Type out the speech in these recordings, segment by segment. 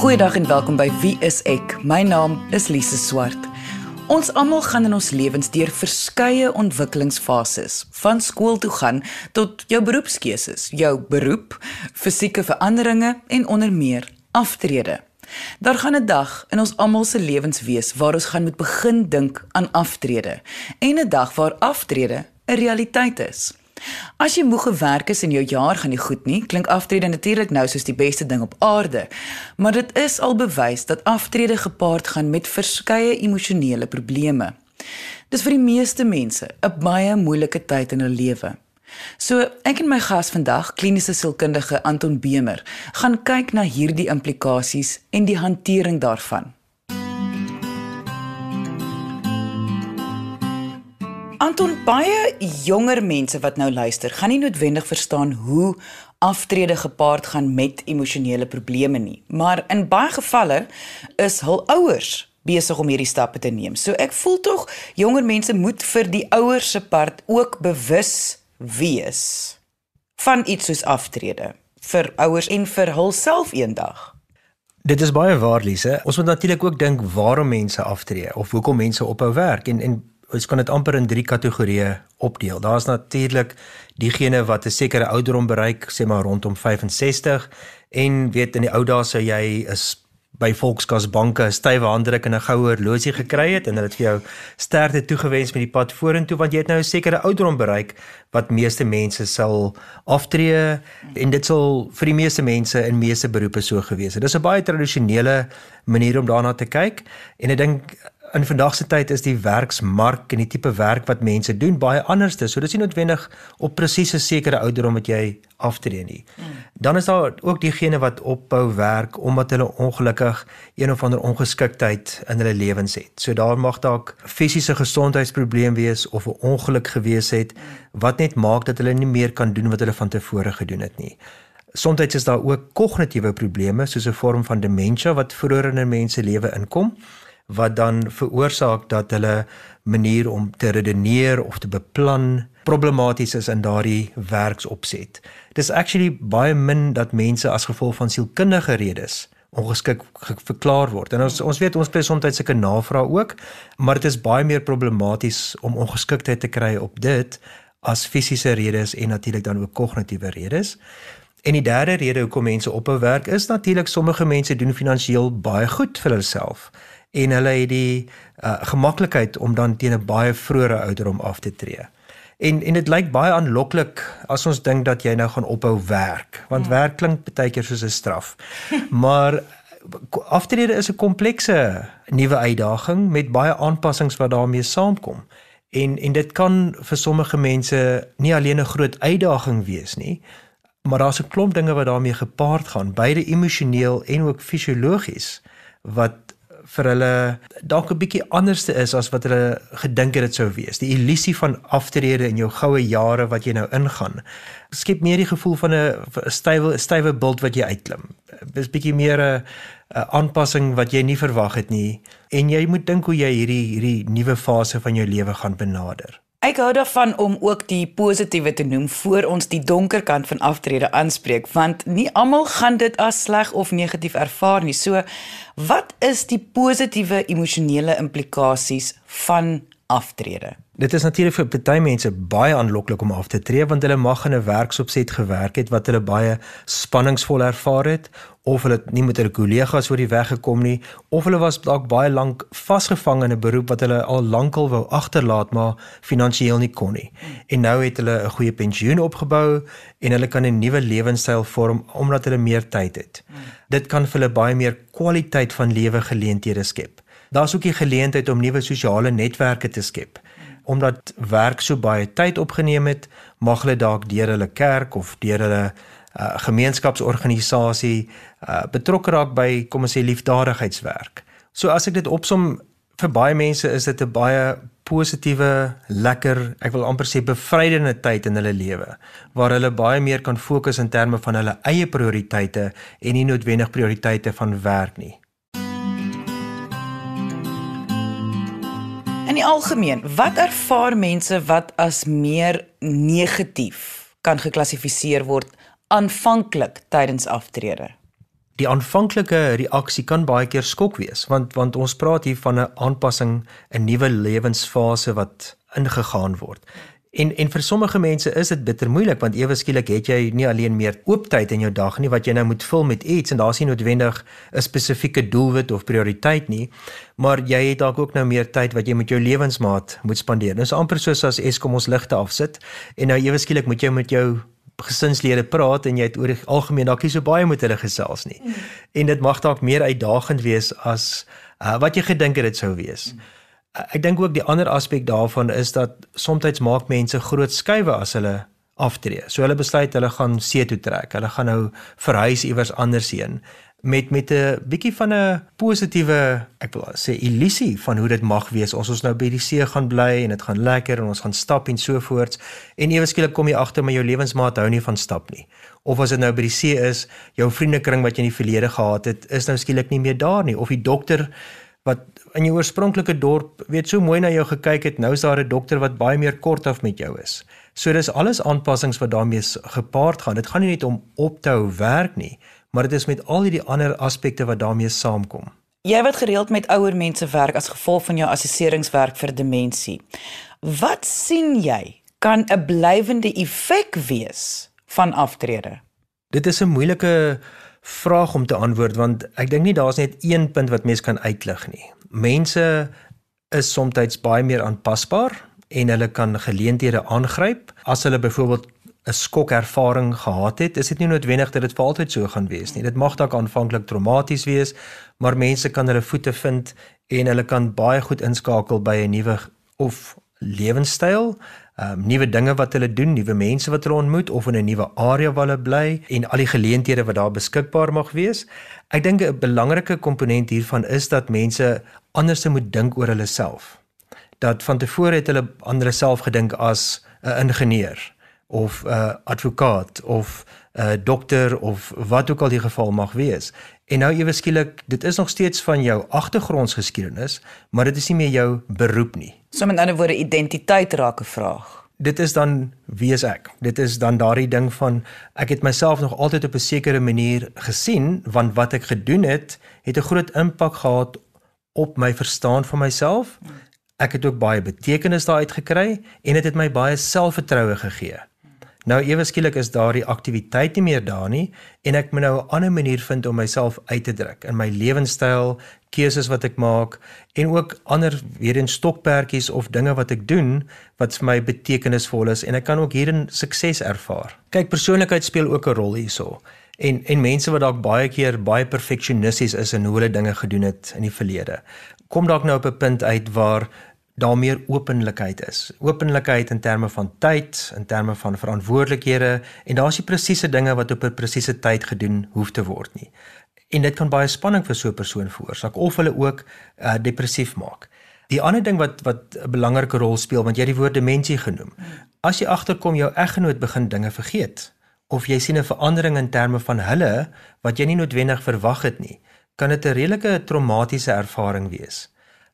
Goeiedag en welkom by Wie is ek? My naam is Lise Swart. Ons almal gaan in ons lewens deur verskeie ontwikkelingsfases, van skool toe gaan tot jou beroepskeuses, jou beroep, fisieke veranderinge en onder meer aftrede. Daar gaan 'n dag in ons almal se lewens wees waar ons gaan moet begin dink aan aftrede en 'n dag waar aftrede 'n realiteit is. As jy moeg gewerk is en jou jaar gaan nie goed nie, klink aftrede natuurlik nou soos die beste ding op aarde. Maar dit is al bewys dat aftrede gepaard gaan met verskeie emosionele probleme. Dis vir die meeste mense 'n baie moeilike tyd in hul lewe. So, ek en my gas vandag, kliniese sielkundige Anton Bemer, gaan kyk na hierdie implikasies en die hantering daarvan. Anton, baie jonger mense wat nou luister, gaan nie noodwendig verstaan hoe aftrede gepaard gaan met emosionele probleme nie. Maar in baie gevalle is hul ouers besig om hierdie stappe te neem. So ek voel tog jonger mense moet vir die ouers se part ook bewus wees van iets soos aftrede vir ouers en vir hulself eendag. Dit is baie waar Lise. Ons moet natuurlik ook dink waarom mense aftree of hoekom mense ophou werk en en ons kan dit amper in drie kategorieë opdeel. Daar's natuurlik diegene wat 'n sekere ouderdom bereik, sê maar rondom 65 en weet in die ou dae sou jy is by Volkskas banke 'n stywe handdruk en 'n goue horlosie gekry het en hulle het vir jou sterkte toegewens met die pad vorentoe want jy het nou 'n sekere ouderdom bereik wat meeste mense sal aftree en dit sal vir die meeste mense in meeste beroepe so gewees het. Dis 'n baie tradisionele manier om daarna te kyk en ek dink in vandag se tyd is die werksmark en die tipe werk wat mense doen baie anders. So dis nie noodwendig op presies 'n sekere ouderdom wat jy aftree nie. Dan is daar ook diegene wat ophou werk omdat hulle ongelukkig een of ander ongeskiktheid in hulle lewens het. So daar mag dalk fisiese gesondheidsprobleem wees of 'n ongeluk gewees het wat net maak dat hulle nie meer kan doen wat hulle van tevore gedoen het nie. Soms is daar ook kognitiewe probleme soos 'n vorm van demensie wat vroeër in 'n mens se lewe inkom wat dan veroorsaak dat hulle manier om te redeneer of te beplan problematies is in daardie werksopset. Dis actually baie min dat mense as gevolg van sielkundige redes ongeskik verklaar word. En ons ons weet ons kry soms sulke navrae ook, maar dit is baie meer problematies om ongeskiktheid te kry op dit as fisiese redes en natuurlik dan ook kognitiewe redes. En die derde rede hoekom mense ophou werk is natuurlik sommige mense doen finansiëel baie goed vir hulself en hulle het die uh, gemaklikheid om dan teen 'n baie vroeë ouderdom af te tree. En en dit lyk baie aanloklik as ons dink dat jy nou gaan ophou werk, want ja. werk klink baie keer soos 'n straf. maar aftrede is 'n komplekse nuwe uitdaging met baie aanpassings wat daarmee saamkom. En en dit kan vir sommige mense nie alleen 'n groot uitdaging wees nie, maar daar's 'n klomp dinge wat daarmee gepaard gaan, beide emosioneel en ook fisiologies wat vir hulle dalk 'n bietjie anderste is as wat hulle gedink het dit sou wees. Die illusie van aftrede in jou goue jare wat jy nou ingaan, skep meer die gevoel van 'n stywe stywe bult wat jy uitklim. Dis bietjie meer 'n aanpassing wat jy nie verwag het nie en jy moet dink hoe jy hierdie hierdie nuwe fase van jou lewe gaan benader. Ek hou daarvan om ook die positiewe te noem voor ons die donker kant van aftrede aanspreek want nie almal gaan dit as sleg of negatief ervaar nie. So wat is die positiewe emosionele implikasies van aftrede? Dit is natuurlik vir baie mense baie aanloklik om af te tree want hulle mag in 'n werksopset gewerk het wat hulle baie spanningsvol ervaar het of hulle nie met hulle kollegas oor die weg gekom nie of hulle was dalk baie lank vasgevang in 'n beroep wat hulle al lankal wou agterlaat maar finansiëel nie kon nie. En nou het hulle 'n goeie pensioen opgebou en hulle kan 'n nuwe lewenstyl vorm omdat hulle meer tyd het. Dit kan vir hulle baie meer kwaliteit van lewe geleenthede skep. Daar's ook die geleentheid om nuwe sosiale netwerke te skep omdat werk so baie tyd opgeneem het, mag hulle dalk deur hulle kerk of deur hulle uh, gemeenskapsorganisasie uh, betrokke raak by kom ons sê liefdadigheidswerk. So as ek dit opsom vir baie mense is dit 'n baie positiewe, lekker, ek wil amper sê bevrydende tyd in hulle lewe waar hulle baie meer kan fokus in terme van hulle eie prioriteite en nie noodwendig prioriteite van werk nie. In die algemeen, wat ervaar mense wat as meer negatief kan geklassifiseer word aanvanklik tydens aftrede? die aanvanklike reaksie kan baie keer skok wees want want ons praat hier van 'n aanpassing, 'n nuwe lewensfase wat ingegaan word. En en vir sommige mense is dit bitter moeilik want ewe skielik het jy nie alleen meer ooptyd in jou dag nie wat jy nou moet vul met iets en daar's nie noodwendig 'n spesifieke doelwit of prioriteit nie, maar jy het dalk ook nou meer tyd wat jy met jou lewensmaat moet spandeer. Dit is amper soos as Eskom ons ligte afsit en nou ewe skielik moet jy met jou gesinslede praat en jy het oor die algemeen dalk nie so baie met hulle gesels nie. Mm. En dit mag dalk meer uitdagend wees as uh, wat jy gedink het dit sou wees. Mm. Ek dink ook die ander aspek daarvan is dat soms maak mense groot skuwe as hulle aftree. So hulle besluit hulle gaan see toe trek. Hulle gaan nou verhuis iewers anders heen met met 'n bietjie van 'n positiewe, ek wil sê illusie van hoe dit mag wees as ons nou by die see gaan bly en dit gaan lekker en ons gaan stap en so voorts en ewe skielik kom jy agter met jou lewensmaat hou nie van stap nie. Of as dit nou by die see is, jou vriendekring wat jy in die verlede gehad het, is nou skielik nie meer daar nie of die dokter wat in jou oorspronklike dorp weet so mooi na jou gekyk het, nou is daar 'n dokter wat baie meer kort af met jou is. So dis alles aanpassings wat daarmee gepaard gaan. Dit gaan nie net om op te hou werk nie, maar dit is met al hierdie ander aspekte wat daarmee saamkom. Jy wat gereeld met ouer mense werk as gevolg van jou assesseringswerk vir demensie. Wat sien jy kan 'n blywende effek wees van aftrede? Dit is 'n moeilike vraag om te antwoord want ek dink nie daar's net een punt wat mens kan uitlig nie. Mense is soms baie meer aanpasbaar en hulle kan geleenthede aangryp as hulle byvoorbeeld 'n skokervaring gehad het. Is dit nie noodwendig dat dit vir altyd so gaan wees nie. Dit mag dalk aanvanklik traumaties wees, maar mense kan hulle voete vind en hulle kan baie goed inskakel by 'n nuwe of lewenstyl um, nuwe dinge wat hulle doen, nuwe mense wat hulle ontmoet of in 'n nuwe area waar hulle bly en al die geleenthede wat daar beskikbaar mag wees. Ek dink 'n belangrike komponent hiervan is dat mense anders moet dink oor hulle self. Dat van tevore het hulle aan hulle self gedink as 'n ingenieur of 'n advokaat of 'n dokter of wat ook al die geval mag wees. En nou ewe skielik, dit is nog steeds van jou agtergrondsgeskiedenis, maar dit is nie meer jou beroep nie. So met ander woorde identiteit raak 'n vraag. Dit is dan wie is ek? Dit is dan daardie ding van ek het myself nog altyd op 'n sekere manier gesien want wat ek gedoen het, het 'n groot impak gehad op my verstaan van myself. Ek het ook baie betekenis daaruit gekry en dit het my baie selfvertroue gegee. Nou ewe skielik is daardie aktiwiteit nie meer daar nie en ek moet nou 'n ander manier vind om myself uit te druk in my lewenstyl, keuses wat ek maak en ook ander weer in stokperdjies of dinge wat ek doen wat vir my betekenisvol is en ek kan ook hierin sukses ervaar. Kyk, persoonlikheid speel ook 'n rol hierso. En en mense wat dalk baie keer baie perfeksionisties is in hoe hulle dinge gedoen het in die verlede, kom dalk nou op 'n punt uit waar daar meer openlikheid is. Openlikheid in terme van tyd, in terme van verantwoordelikhede en daar's die presiese dinge wat op 'n presiese tyd gedoen hoef te word nie. En dit kan baie spanning vir so 'n persoon veroorsaak of hulle ook uh, depressief maak. Die ander ding wat wat 'n belangrike rol speel, want jy het die woord demensie genoem. As jy agterkom jou eggenoot begin dinge vergeet of jy sien 'n verandering in terme van hulle wat jy nie noodwendig verwag het nie, kan dit 'n redelike traumatiese ervaring wees.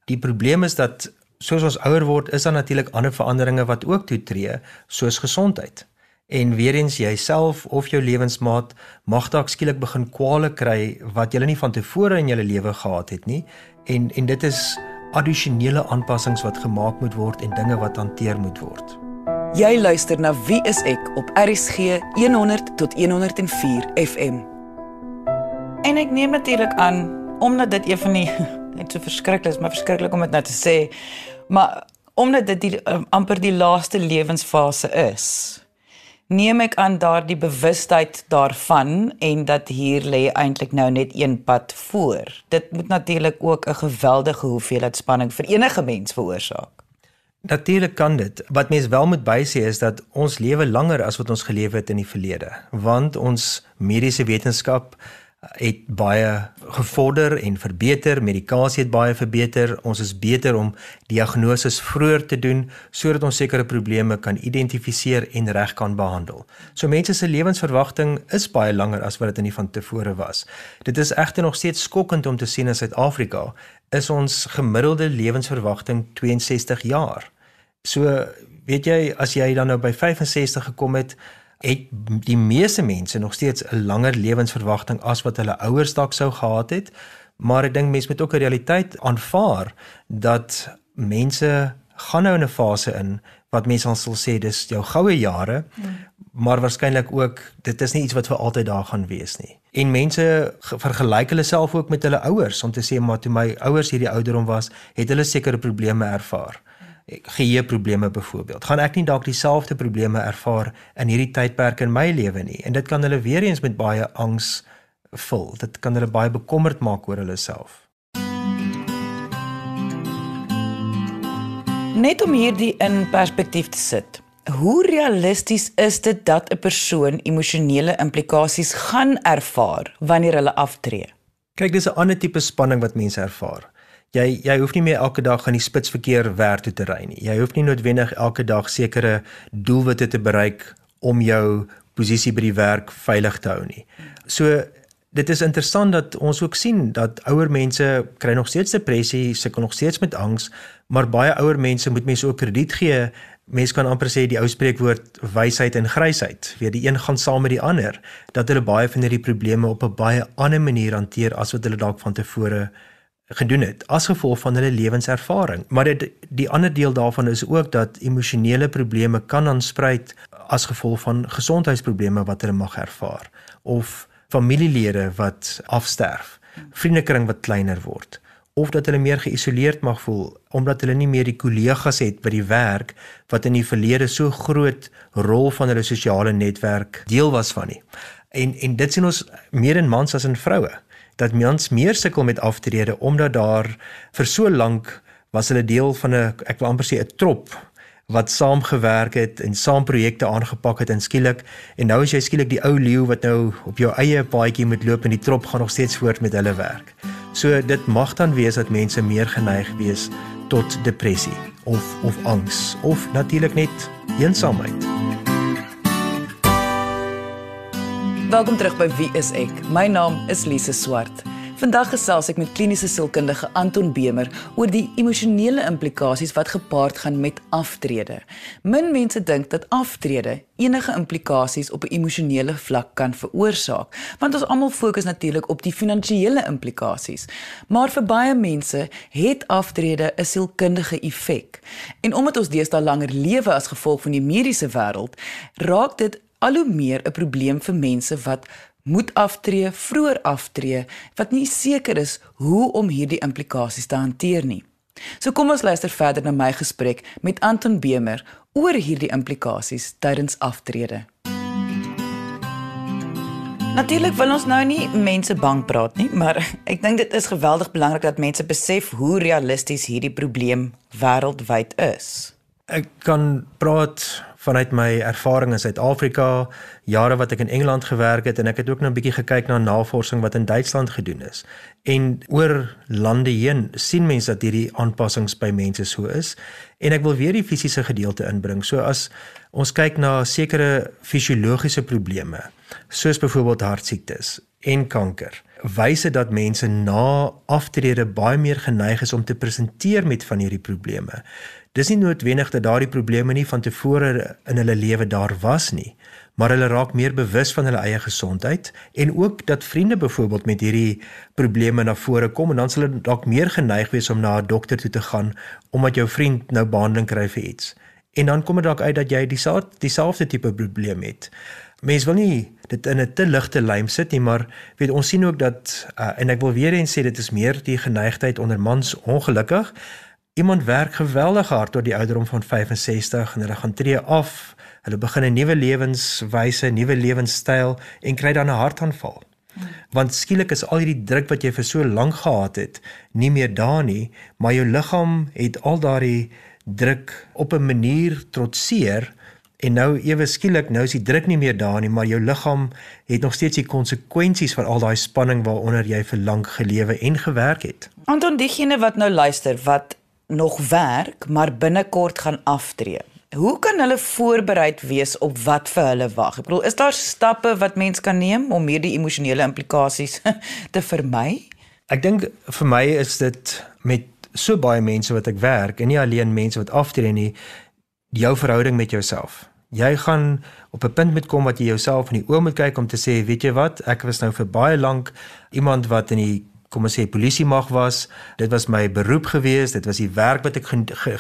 Die probleem is dat soos ons ouer word, is daar natuurlik ander veranderinge wat ook toetree, soos gesondheid. En weer eens jouself of jou lewensmaat mag dalk skielik begin kwale kry wat jy nie van tevore in jou lewe gehad het nie. En en dit is addisionele aanpassings wat gemaak moet word en dinge wat hanteer moet word. Jy luister na Wie is ek op RSG 100 tot 104 FM. En ek neem natuurlik aan omdat dit een van die net so verskriklik is, maar verskriklik om dit nou te sê. Maar omdat dit die um, amper die laaste lewensfase is, neem ek aan daardie bewustheid daarvan en dat hier lê eintlik nou net een pad voor. Dit moet natuurlik ook 'n geweldige hoeveelheid spanning vir enige mens veroorsaak. Natuurlik kan dit. Wat mens wel moet bysê is dat ons lewe langer as wat ons geleef het in die verlede, want ons mediese wetenskap het baie gevorder en verbeter, medikasie het baie verbeter. Ons is beter om diagnose vroeër te doen sodat ons sekere probleme kan identifiseer en reg kan behandel. So mense se lewensverwagting is baie langer as wat dit in die van tevore was. Dit is egter nog steeds skokkend om te sien in Suid-Afrika is ons gemiddelde lewensverwagting 62 jaar. So weet jy as jy dan nou by 65 gekom het, het die meeste mense nog steeds 'n langer lewensverwagting as wat hulle ouers dalk sou gehad het. Maar ek dink mense moet ook 'n realiteit aanvaar dat mense gaan nou in 'n fase in wat mense sal sê dis jou goue jare. Hmm maar waarskynlik ook dit is nie iets wat vir altyd daar gaan wees nie. En mense vergelyk hulle self ook met hulle ouers om te sê maar toe my ouers hierdie ouderdom was, het hulle sekere probleme ervaar. Geheue probleme byvoorbeeld. Gaan ek nie dalk dieselfde probleme ervaar in hierdie tydperk in my lewe nie? En dit kan hulle weer eens met baie angs vul. Dit kan hulle baie bekommerd maak oor hulle self. Net om hierdie in perspektief te sit. Hoe realisties is dit dat 'n persoon emosionele implikasies gaan ervaar wanneer hulle aftree? Kyk, dis 'n ander tipe spanning wat mense ervaar. Jy jy hoef nie meer elke dag aan die spitsverkeer werk toe te ry nie. Jy hoef nie noodwendig elke dag sekere doelwitte te bereik om jou posisie by die werk veilig te hou nie. So dit is interessant dat ons ook sien dat ouer mense kry nog steeds depressie, sukkel nog steeds met angs, maar baie ouer mense moet mense ook krediet gee Mense kan amper sê die ou spreekwoord wysheid en grysheid, weet die een gaan saam met die ander, dat hulle baie van hierdie probleme op 'n baie ander manier hanteer as wat hulle dalk van tevore gedoen het as gevolg van hulle lewenservaring. Maar dit die ander deel daarvan is ook dat emosionele probleme kan aanspruit as gevolg van gesondheidsprobleme wat hulle mag ervaar of familielede wat afsterf, vriendekring wat kleiner word of dat hulle meer geïsoleerd mag voel omdat hulle nie meer die kollegas het by die werk wat in die verlede so groot rol van hulle sosiale netwerk deel was van nie. En en dit sien ons meer in mans as in vroue dat mans meer sukkel met aftrede omdat daar vir so lank was hulle deel van 'n ek wil amper sê 'n trop wat saamgewerk het en saam projekte aangepak het en skielik en nou is jy skielik die ou leeu wat nou op jou eie paadjie moet loop en die trop gaan nog steeds voort met hulle werk. So dit mag dan wees dat mense meer geneig wees tot depressie of of angs of natuurlik net eensaamheid. Welkom terug by Wie is ek? My naam is Lise Swart. Vandag gesels ek met kliniese sielkundige Anton Bemer oor die emosionele implikasies wat gepaard gaan met aftrede. Min mense dink dat aftrede enige implikasies op 'n emosionele vlak kan veroorsaak, want ons almal fokus natuurlik op die finansiële implikasies. Maar vir baie mense het aftrede 'n sielkundige effek. En omdat ons deesdae langer lewe as gevolg van die mediese wêreld, raak dit al hoe meer 'n probleem vir mense wat moet aftree, vroeër aftree, wat nie seker is hoe om hierdie implikasies te hanteer nie. So kom ons luister verder na my gesprek met Anton Bemer oor hierdie implikasies tydens aftrede. Natuurlik wil ons nou nie mense bang praat nie, maar ek dink dit is geweldig belangrik dat mense besef hoe realisties hierdie probleem wêreldwyd is. Ek kan praat vanuit my ervaring in Suid-Afrika, jare wat ek in Engeland gewerk het en ek het ook nou 'n bietjie gekyk na navorsing wat in Duitsland gedoen is. En oor lande heen sien mense dat hierdie aanpassings by mense so is. En ek wil weer die fisiese gedeelte inbring. So as ons kyk na sekere fisiologiese probleme, soos byvoorbeeld hartsiektes en kanker, wys dit dat mense na aftrede baie meer geneig is om te presenteer met van hierdie probleme. Dis nie noodwendig dat daardie probleme nie van tevore in hulle lewe daar was nie, maar hulle raak meer bewus van hulle eie gesondheid en ook dat vriende byvoorbeeld met hierdie probleme na vore kom en dan sal hulle dalk meer geneig wees om na 'n dokter toe te gaan omdat jou vriend nou behandeling kry vir iets. En dan kom dit dalk uit dat jy dieselfde dieselfde tipe probleem het. Mense wil nie dit in 'n te ligte lyn sit nie, maar weet ons sien ook dat uh, en ek wil weer eens sê dit is meer die geneigtheid onder mans ongelukkig Iemand werk geweldig hard tot die ouderdom van 65 en hulle gaan tree af. Hulle begin 'n nuwe lewenswyse, nuwe lewenstyl en kry dan 'n hartaanval. Want skielik is al hierdie druk wat jy vir so lank gehad het, nie meer daar nie, maar jou liggaam het al daardie druk op 'n manier trotseer en nou ewe skielik nou is die druk nie meer daar nie, maar jou liggaam het nog steeds die konsekwensies van al daai spanning waaronder jy vir lank gelewe en gewerk het. Anton, diegene wat nou luister, wat nog werk, maar binnekort gaan aftree. Hoe kan hulle voorbereid wees op wat vir hulle wag? Ek bedoel, is daar stappe wat mens kan neem om hierdie emosionele implikasies te vermy? Ek dink vir my is dit met so baie mense wat ek werk en nie alleen mense wat aftree nie, jou verhouding met jouself. Jy gaan op 'n punt moet kom wat jy jouself in die oë moet kyk om te sê, weet jy wat, ek was nou vir baie lank iemand wat in die kom ons sê polisie mag was. Dit was my beroep gewees, dit was die werk wat ek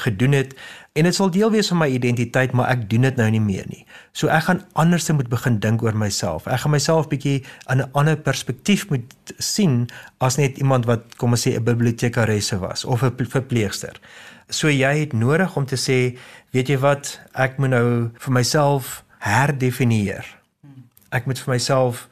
gedoen het en dit sal deel wees van my identiteit, maar ek doen dit nou nie meer nie. So ek gaan anders moet begin dink oor myself. Ek gaan myself bietjie in 'n ander perspektief moet sien as net iemand wat kom ons sê 'n bibliotekaresse was of 'n verpleegster. So jy het nodig om te sê, weet jy wat, ek moet nou vir myself herdefinieer. Ek moet vir myself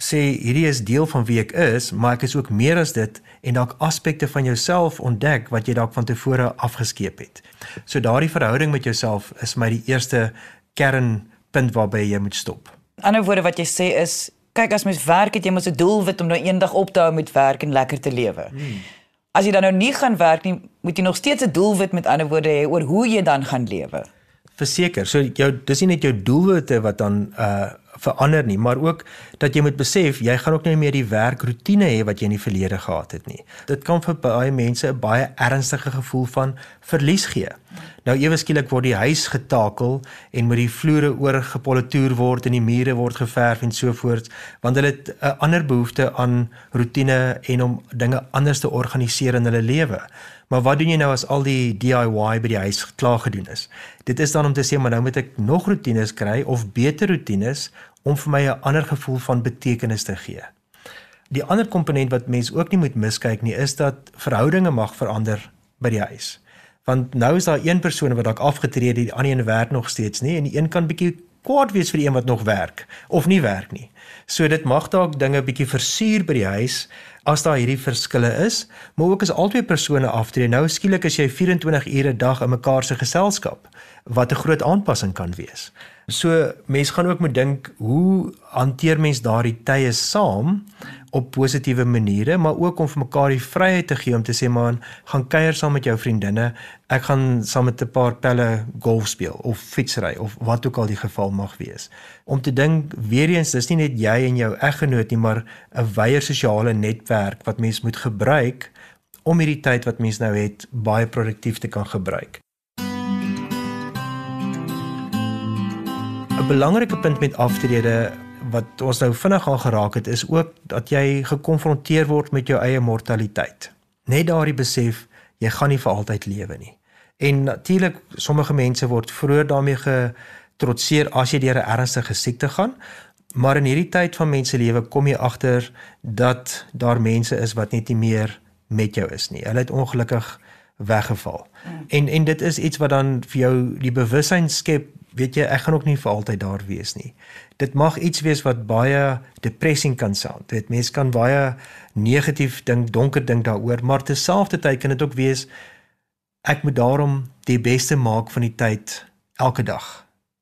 sê hierdie is deel van wie ek is, maar ek is ook meer as dit en dalk aspekte van jouself ontdek wat jy dalk van tevore afgeskeep het. So daardie verhouding met jouself is my die eerste kernpunt waarby jy moet stop. Ander woorde wat jy sê is kyk as mens werk het jy moet 'n doelwit om nou eendag op te hou met werk en lekker te lewe. Hmm. As jy dan nou nie gaan werk nie, moet jy nog steeds 'n doelwit met ander woorde hê oor hoe jy dan gaan lewe. Verseker, so jou dis nie net jou doelwitte wat dan uh verander nie, maar ook dat jy moet besef jy gaan ook nie meer die werkroetine hê wat jy in die verlede gehad het nie. Dit kan vir baie mense 'n baie ernstige gevoel van verlies gee. Nou ewe skielik word die huis getakel en moet die vloere oorgepolitoer word en die mure word geverf en so voort, want hulle het 'n ander behoefte aan roetine en om dinge anders te organiseer in hulle lewe. Maar wat doen jy nou as al die DIY by die huis klaar gedoen is? Dit is dan om te sê maar nou moet ek nog roetines kry of beter roetines om vir my 'n ander gevoel van betekenis te gee. Die ander komponent wat mense ook nie moet miskyk nie, is dat verhoudinge mag verander by die huis. Want nou is daar een persoon wat dalk afgetree het, die ander een werk nog steeds nie en die een kan bietjie kwaad wees vir die een wat nog werk of nie werk nie. So dit mag dalk dinge bietjie versuur by die huis as daar hierdie verskille is, maar ook as albei persone aftree, nou skielik as jy 24 ure 'n dag in mekaar se geselskap wat 'n groot aanpassing kan wees. So mense gaan ook moet dink hoe hanteer mens daardie tye saam op positiewe maniere, maar ook om vir mekaar die vryheid te gee om te sê man, gaan kuier saam met jou vriendinne. Ek gaan saam met 'n paar pelle golf speel of fietsry of wat ook al die geval mag wees. Om te dink weer eens, dis nie net jy en jou eggenoot nie, maar 'n wyeer sosiale netwerk wat mens moet gebruik om hierdie tyd wat mens nou het baie produktief te kan gebruik. 'n belangrike punt met aftrede wat ons nou vinnig aan geraak het is ook dat jy gekonfronteer word met jou eie mortaliteit. Net daardie besef jy gaan nie vir altyd lewe nie. En natuurlik sommige mense word vroeër daarmee getrotseer as jy deur 'n ernstige siekte gaan, maar in hierdie tyd van mense lewe kom jy agter dat daar mense is wat net nie meer met jou is nie. Hulle het ongelukkig weggeval. Mm. En en dit is iets wat dan vir jou die bewussyn skep weet jy ek gaan ook nie vir altyd daar wees nie. Dit mag iets wees wat baie depressing kan sound. Dit mense kan baie negatief dink, donker dink daaroor, maar terselfdertyd kan dit ook wees ek moet daarom die beste maak van die tyd elke dag.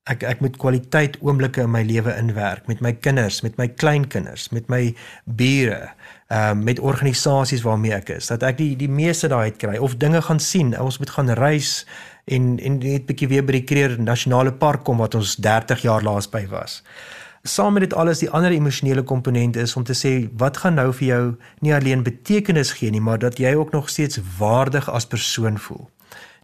Ek ek moet kwaliteit oomblikke in my lewe inwerk met my kinders, met my kleinkinders, met my bure, ehm uh, met organisasies waarmee ek is, dat ek die die meeste daai uit kry of dinge gaan sien. Ons moet gaan reis en en net bietjie weer by die Kruger Nasionale Park kom wat ons 30 jaar laas by was. Saam met dit alles die ander emosionele komponent is om te sê wat gaan nou vir jou nie alleen betekenis gee nie, maar dat jy ook nog steeds waardig as persoon voel.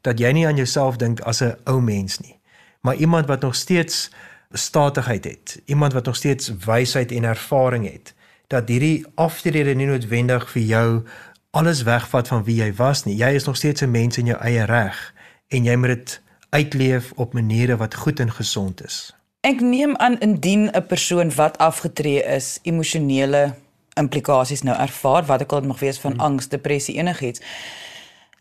Dat jy nie aan jouself dink as 'n ou mens nie, maar iemand wat nog steeds statigheid het, iemand wat nog steeds wysheid en ervaring het. Dat hierdie aftrede nie noodwendig vir jou alles wegvat van wie jy was nie. Jy is nog steeds 'n mens in jou eie reg en jy moet dit uitleef op maniere wat goed en gesond is. Ek neem aan indien 'n persoon wat afgetree is, emosionele implikasies nou ervaar, wat ek al mag wees van hmm. angs, depressie enigiets.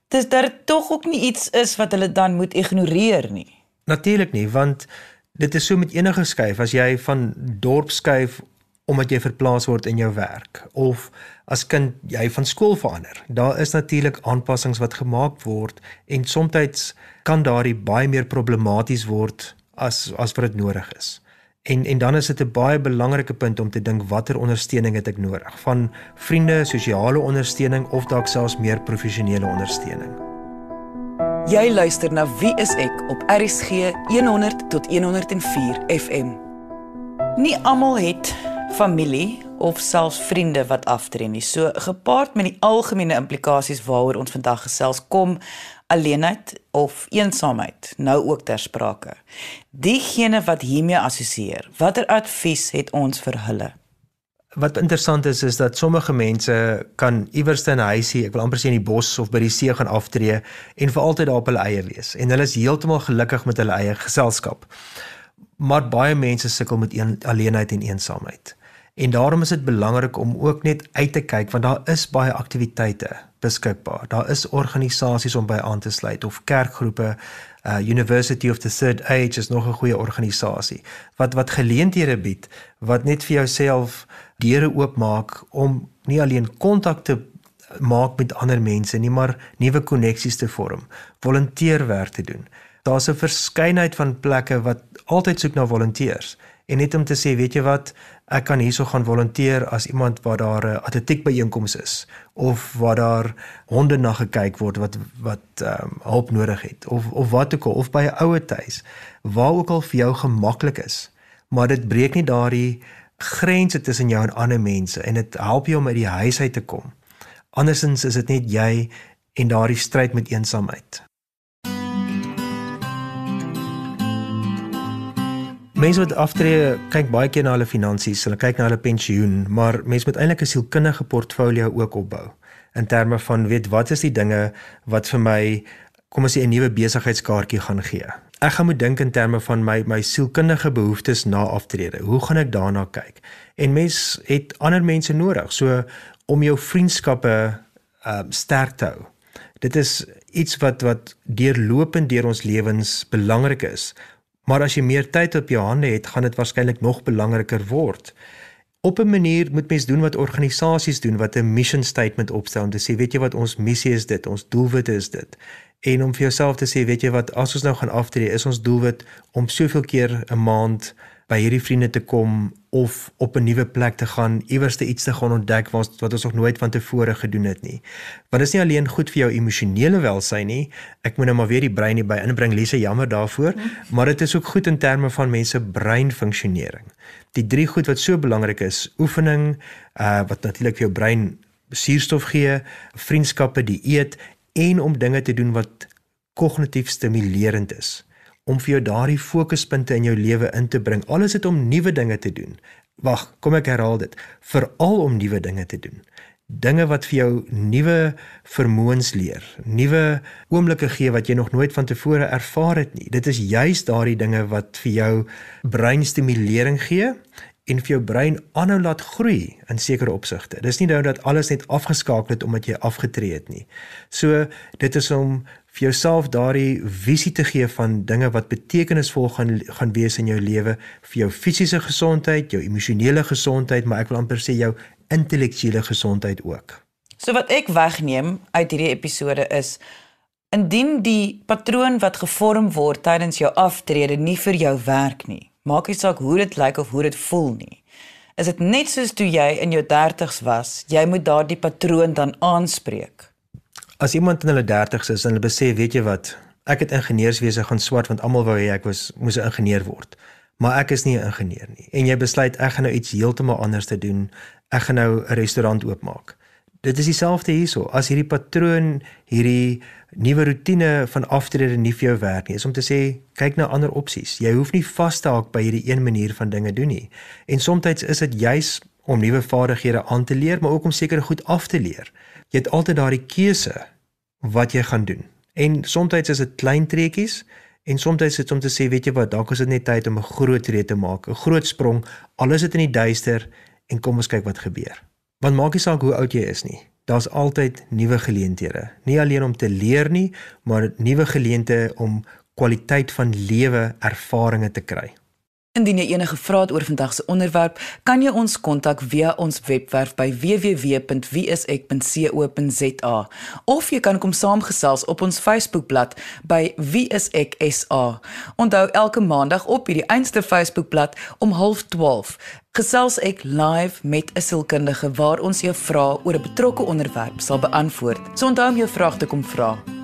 Dis daar tog ook nie iets is wat hulle dan moet ignoreer nie. Natuurlik nie, want dit is so met enige skuif as jy van dorp skuif omdat jy verplaas word in jou werk of as kind jy van skool verander. Daar is natuurlik aanpassings wat gemaak word en soms kan daardie baie meer problematies word as as wat dit nodig is. En en dan is dit 'n baie belangrike punt om te dink watter ondersteuning het ek nodig? Van vriende, sosiale ondersteuning of dalk selfs meer professionele ondersteuning. Jy luister na Wie is ek op RSG 100 tot 104 FM. Nie almal het familie of selfs vriende wat aftree nie. So gepaard met die algemene implikasies waaroor ons vandag gesels kom alleenheid of eensaamheid nou ook ter sprake. Diegene wat hiermee assosieer, watter advies het ons vir hulle? Wat interessant is is dat sommige mense kan iewers in 'n huisie, ek wil amper sê in die bos of by die see gaan aftree en vir altyd daar op hulle eie wees en hulle is heeltemal gelukkig met hulle eie geselskap. Maar baie mense sukkel met een, alleenheid en eensaamheid. En daarom is dit belangrik om ook net uit te kyk want daar is baie aktiwiteite beskikbaar. Daar is organisasies om by aan te sluit of kerkgroepe. Uh University of the Third Age is nog 'n goeie organisasie wat wat geleenthede bied wat net vir jouself deure oopmaak om nie alleen kontak te maak met ander mense nie, maar nuwe koneksies te vorm, volonteerwerk te doen. Daar's 'n verskeidenheid van plekke wat altyd soek na volonteurs en net om te sê, weet jy wat, ek kan hierso gaan volonteer as iemand waar daar 'n atletiek byeenkoms is of waar daar honde na gekyk word wat wat ehm um, hulp nodig het of of wat ook al of by 'n ouer tuis waar ook al vir jou gemaklik is maar dit breek nie daardie grense tussen jou en ander mense en dit help jou om uit die huis uit te kom. Andersins is dit net jy en daardie stryd met eensaamheid Mense wat aftree, kyk baie keer na hulle finansies, hulle kyk na hulle pensioen, maar mense moet eintlik 'n sielkundige portfolio ook opbou in terme van weet wat is die dinge wat vir my kom ons sê 'n nuwe besigheidskaartjie gaan gee. Ek gaan moet dink in terme van my my sielkundige behoeftes na aftrede. Hoe gaan ek daarna kyk? En mens het ander mense nodig. So om jou vriendskappe uh sterk te hou. Dit is iets wat wat deurlopend deur ons lewens belangrik is Maar as jy meer tyd op jou hande het, gaan dit waarskynlik nog belangriker word. Op 'n manier moet mens doen wat organisasies doen wat 'n mission statement opstel om te sê, weet jy wat ons missie is dit, ons doelwit is dit. En om vir jouself te sê, weet jy wat, as ons nou gaan aftree, is ons doelwit om soveel keer 'n maand by hierdie vriende te kom of op 'n nuwe plek te gaan, iewers te iets te gaan ontdek wat wat ons nog nooit van tevore gedoen het nie. Want dit is nie alleen goed vir jou emosionele welsyn nie. Ek moet nou maar weer die brein hier by inbring, Lise, jammer daarvoor, maar dit is ook goed in terme van mense breinfunksionering. Die drie goed wat so belangrik is, oefening, uh wat natuurlik vir jou brein suurstof gee, vriendskappe, die eet en om dinge te doen wat kognitief stimulerend is om vir jou daardie fokuspunte in jou lewe in te bring. Alles dit om nuwe dinge te doen. Wag, kom ek herhaal dit. Veral om nuwe dinge te doen. Dinge wat vir jou nuwe vermoëns leer, nuwe oomblikke gee wat jy nog nooit van tevore ervaar het nie. Dit is juis daardie dinge wat vir jou breinstimulering gee en vir jou brein aanhou laat groei in sekere opsigte. Dis nie nou dat alles net afgeskakel het omdat jy afgetree het nie. So dit is om vir jouself daardie visie te gee van dinge wat betekenisvol gaan gaan wees in jou lewe vir jou fisiese gesondheid, jou emosionele gesondheid, maar ek wil amper sê jou intellektuele gesondheid ook. So wat ek wegneem uit hierdie episode is indien die patroon wat gevorm word tydens jou aftrede nie vir jou werk nie, maak nie saak hoe dit lyk of hoe dit voel nie. Is dit net soos toe jy in jou 30's was, jy moet daardie patroon dan aanspreek as iemand in hulle 30's is en hulle besef, weet jy wat, ek het ingenieurswese gaan swat want almal wou hê ek was moes 'n ingenieur word. Maar ek is nie 'n ingenieur nie. En jy besluit ek gaan nou iets heeltemal anders te doen. Ek gaan nou 'n restaurant oopmaak. Dit is dieselfde hierso. As hierdie patroon, hierdie nuwe rotine van aftrede nie vir jou werk nie, is om te sê, kyk na ander opsies. Jy hoef nie vas te haak by hierdie een manier van dinge doen nie. En soms is dit juis om nuwe vaardighede aan te leer, maar ook om sekere goed af te leer. Jy het altyd daardie keuse wat jy gaan doen. En soms is dit klein treetjies en soms is dit om te sê, weet jy wat, dalk is dit net tyd om 'n groot tree te maak, 'n groot sprong. Al is dit in die duister en kom ons kyk wat gebeur. Want maak nie saak hoe oud jy is nie. Daar's altyd nuwe geleenthede. Nie alleen om te leer nie, maar nuwe geleenthede om kwaliteit van lewe ervarings te kry. Indien jy enige vrae het oor vandag se onderwerp, kan jy ons kontak via ons webwerf by www.wieisek.co.za of jy kan kom saamgesels op ons Facebookblad by wieiseksa. Onthou elke maandag op hierdie einste Facebookblad om 12:30 gesels ek live met 'n sielkundige waar ons jou vrae oor 'n betrokke onderwerp sal beantwoord. So onthou om jou vrae te kom vra.